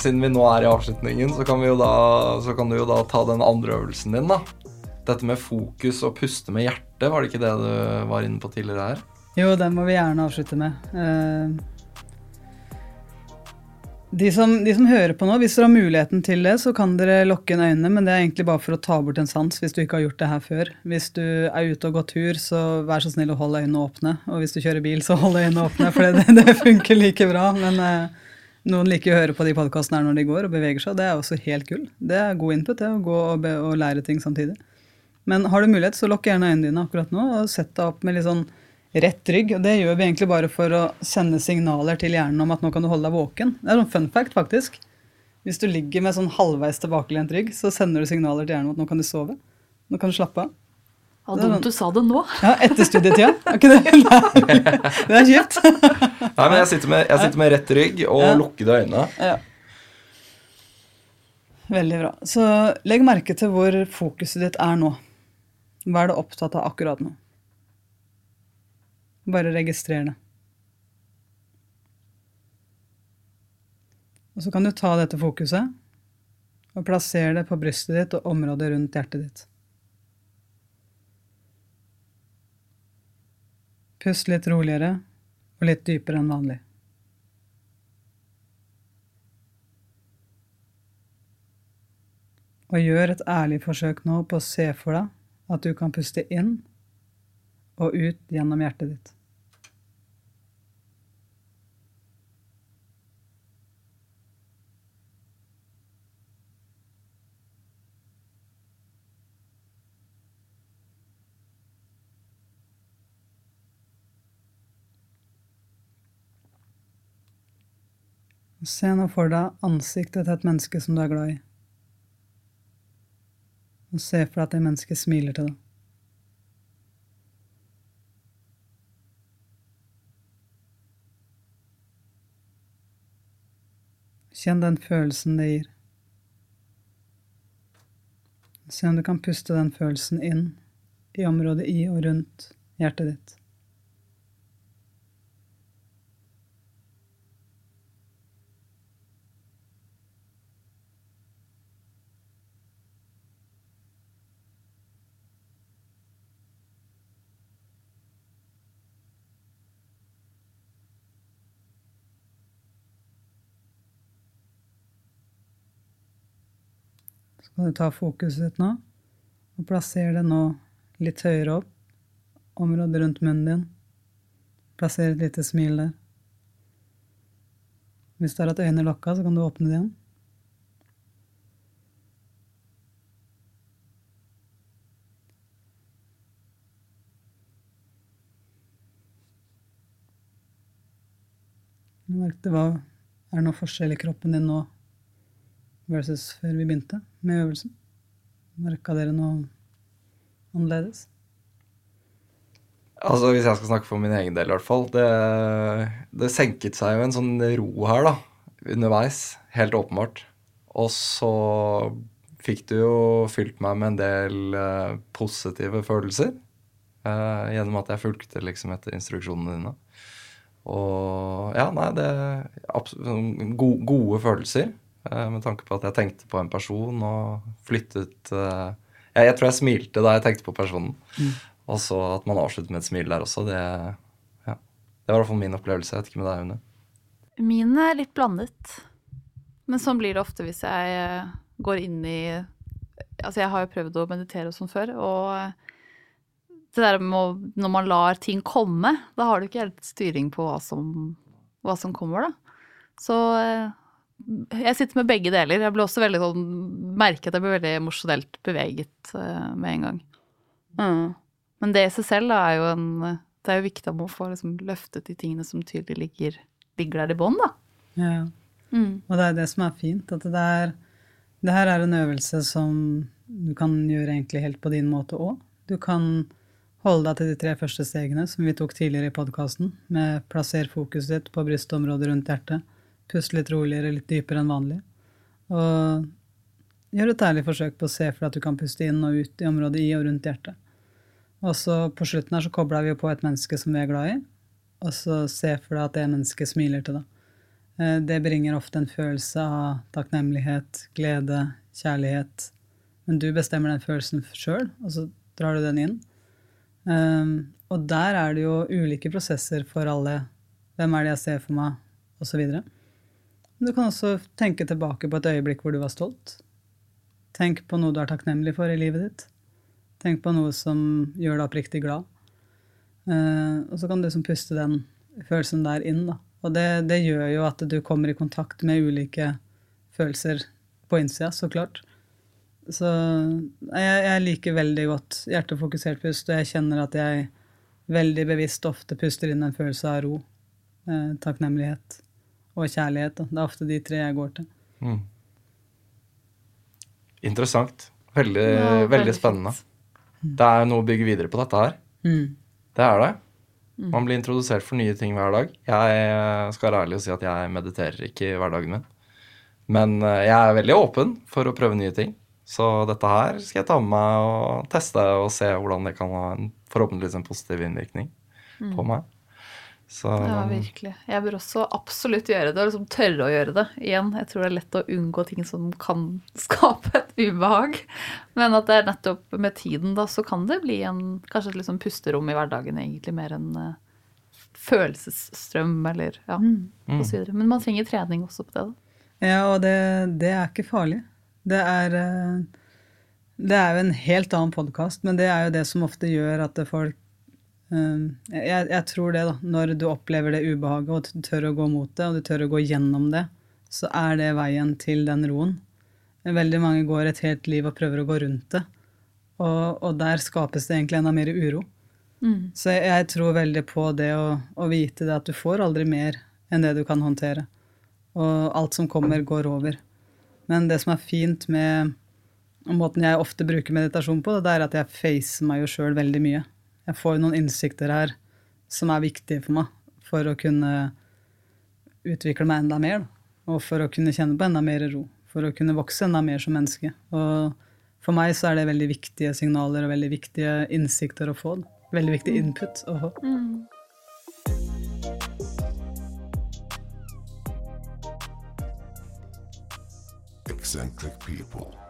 Siden vi nå er i avslutningen, så kan, da, så kan du jo da ta den andre øvelsen din, da. Dette med fokus og puste med hjertet, var det ikke det du var inne på tidligere her? Jo, den må vi gjerne avslutte med. Eh, De som, de som hører på nå, hvis dere har muligheten til det, så kan dere lukke inn øynene, men det er egentlig bare for å ta bort en sans hvis du ikke har gjort det her før. Hvis du er ute og går tur, så vær så snill å holde øynene åpne. Og hvis du kjører bil, så hold øynene åpne, for det, det funker like bra. Men eh, noen liker å høre på de podkastene her når de går og beveger seg, det er også helt gull. Det er god input, det, å gå og, og lære ting samtidig. Men har du mulighet, så lukk gjerne øynene dine akkurat nå, og sett deg opp med litt sånn rett rygg. Og det gjør vi egentlig bare for å sende signaler til hjernen om at nå kan du holde deg våken. Det er sånn fun fact, faktisk. Hvis du ligger med sånn halvveis tilbakelent rygg, så sender du signaler til hjernen om at nå kan du sove. Nå kan du slappe av. Ja, dumt du sa det nå. Ja, etter studietida. Ikke det? Det er kjipt. Nei, men jeg sitter med, jeg sitter med rett rygg og Ja. lukkede øyne. Ja. Veldig bra. Så legg merke til hvor fokuset ditt er nå. Hva er du opptatt av akkurat nå? Bare registrer det. Og så kan du ta dette fokuset og plassere det på brystet ditt og området rundt hjertet ditt. Pust litt roligere og litt dypere enn vanlig. Og gjør et ærlig forsøk nå på å se for deg at du kan puste inn og ut gjennom hjertet ditt. Se nå for deg ansiktet til et menneske som du er glad i. Og se for deg at det mennesket smiler til deg. Kjenn den følelsen det gir. Se om du kan puste den følelsen inn i området i og rundt hjertet ditt. Så kan du ta fokuset ditt nå og plassere det nå litt høyere opp, området rundt munnen din. Plassere et lite smil der. Hvis du har hatt øynene lokka, så kan du åpne det igjen. Merk det hva er noe forskjell i kroppen din nå versus før vi begynte med øvelsen? Merka dere noe annerledes? Altså, Hvis jeg skal snakke for min egen del, i hvert fall. Det, det senket seg jo en sånn ro her, da. Underveis. Helt åpenbart. Og så fikk du jo fylt meg med en del uh, positive følelser. Uh, gjennom at jeg fulgte liksom etter instruksjonene dine. Og ja, nei, det er sånn go Gode følelser. Eh, med tanke på at jeg tenkte på en person og flyttet eh, jeg, jeg tror jeg smilte da jeg tenkte på personen. Og så at man avslutter med et smil der også, det, ja. det var i hvert fall min opplevelse. Jeg vet ikke med deg, Une. Min er litt blandet. Men sånn blir det ofte hvis jeg eh, går inn i Altså, jeg har jo prøvd å meditere og sånn før, og det der med å Når man lar ting komme, da har du ikke helt styring på hva som, hva som kommer, da. Så jeg sitter med begge deler. Jeg ble også veldig sånn Merket at jeg blir veldig emosjonelt beveget uh, med en gang. Mm. Men det i seg selv er jo en, det er jo viktig at man får liksom løftet de tingene som tydelig ligger, ligger der i bånn, da. Ja. Og det er det som er fint. At det, er, det her er en øvelse som du kan gjøre egentlig helt på din måte òg. Du kan holde deg til de tre første stegene som vi tok tidligere i podkasten, med plasser fokuset ditt på brystområdet rundt hjertet. Pust litt roligere, litt dypere enn vanlig. Og gjør et ærlig forsøk på å se for deg at du kan puste inn og ut i området i og rundt hjertet. Og så på slutten her så kobla vi jo på et menneske som vi er glad i, og så se for deg at det mennesket smiler til deg. Eh, Det bringer ofte en følelse av takknemlighet, glede, kjærlighet. Men du bestemmer den følelsen sjøl, og så drar du den inn. Um, og der er det jo ulike prosesser for alle. Hvem er det jeg ser for meg, osv. Du kan også tenke tilbake på et øyeblikk hvor du var stolt. Tenk på noe du er takknemlig for i livet ditt. Tenk på noe som gjør deg oppriktig glad. Eh, og så kan du liksom puste den følelsen der inn. Da. Og det, det gjør jo at du kommer i kontakt med ulike følelser på innsida, så klart. Så jeg, jeg liker veldig godt hjertefokusert pust, og jeg kjenner at jeg veldig bevisst ofte puster inn en følelse av ro, eh, takknemlighet og kjærlighet. Da. Det er ofte de tre jeg går til. Mm. Interessant. Veldig, Ja, veldig, spennende. Det er noe å bygge videre på dette her. Mm. Det er det. Mm. Man blir introdusert for nye ting hver dag. Jeg skal være ærlig og si at jeg mediterer ikke i hverdagen min. Men eh, jeg er veldig åpen for å prøve nye ting. Så dette her skal jeg ta med meg og teste og se hvordan det kan ha en forhåpentligvis en positiv innvirkning på meg. Så Mm. Ja, virkelig. Jeg bør også absolutt gjøre det, og liksom tørre å gjøre det. Igjen, jeg tror det er lett å unngå ting som kan skape et ubehag. Men at det er nettopp med tiden, da, så kan det bli en, kanskje et liksom pusterom i hverdagen, egentlig, mer enn uh, følelsesstrøm, eller ja, og så videre. Men man trenger trening også på det, da. Ja, og det, det er ikke farlig. Det er, uh, det er jo en helt annen podkast, men det er jo det som ofte gjør at folk jeg, jeg tror det, da. Når du opplever det ubehaget, og du tør å gå mot det, og du tør å gå gjennom det, så er det veien til den roen. Veldig mange går et helt liv og prøver å gå rundt det, og, og der skapes det egentlig enda mer uro. Så jeg, jeg tror veldig på det å, å vite det at du får aldri mer enn det du kan håndtere. Og alt som kommer, går over. Men det som er fint med måten jeg ofte bruker meditasjon på, det er at jeg facer meg jo sjøl veldig mye. Jeg får noen innsikter her som er viktige for meg for å kunne utvikle meg enda mer. Og for å kunne kjenne på enda mer ro. For å kunne vokse enda mer som menneske. Og for meg så er det veldig viktige signaler og veldig viktige innsikter å få. Veldig viktig input å få. Eccentric people.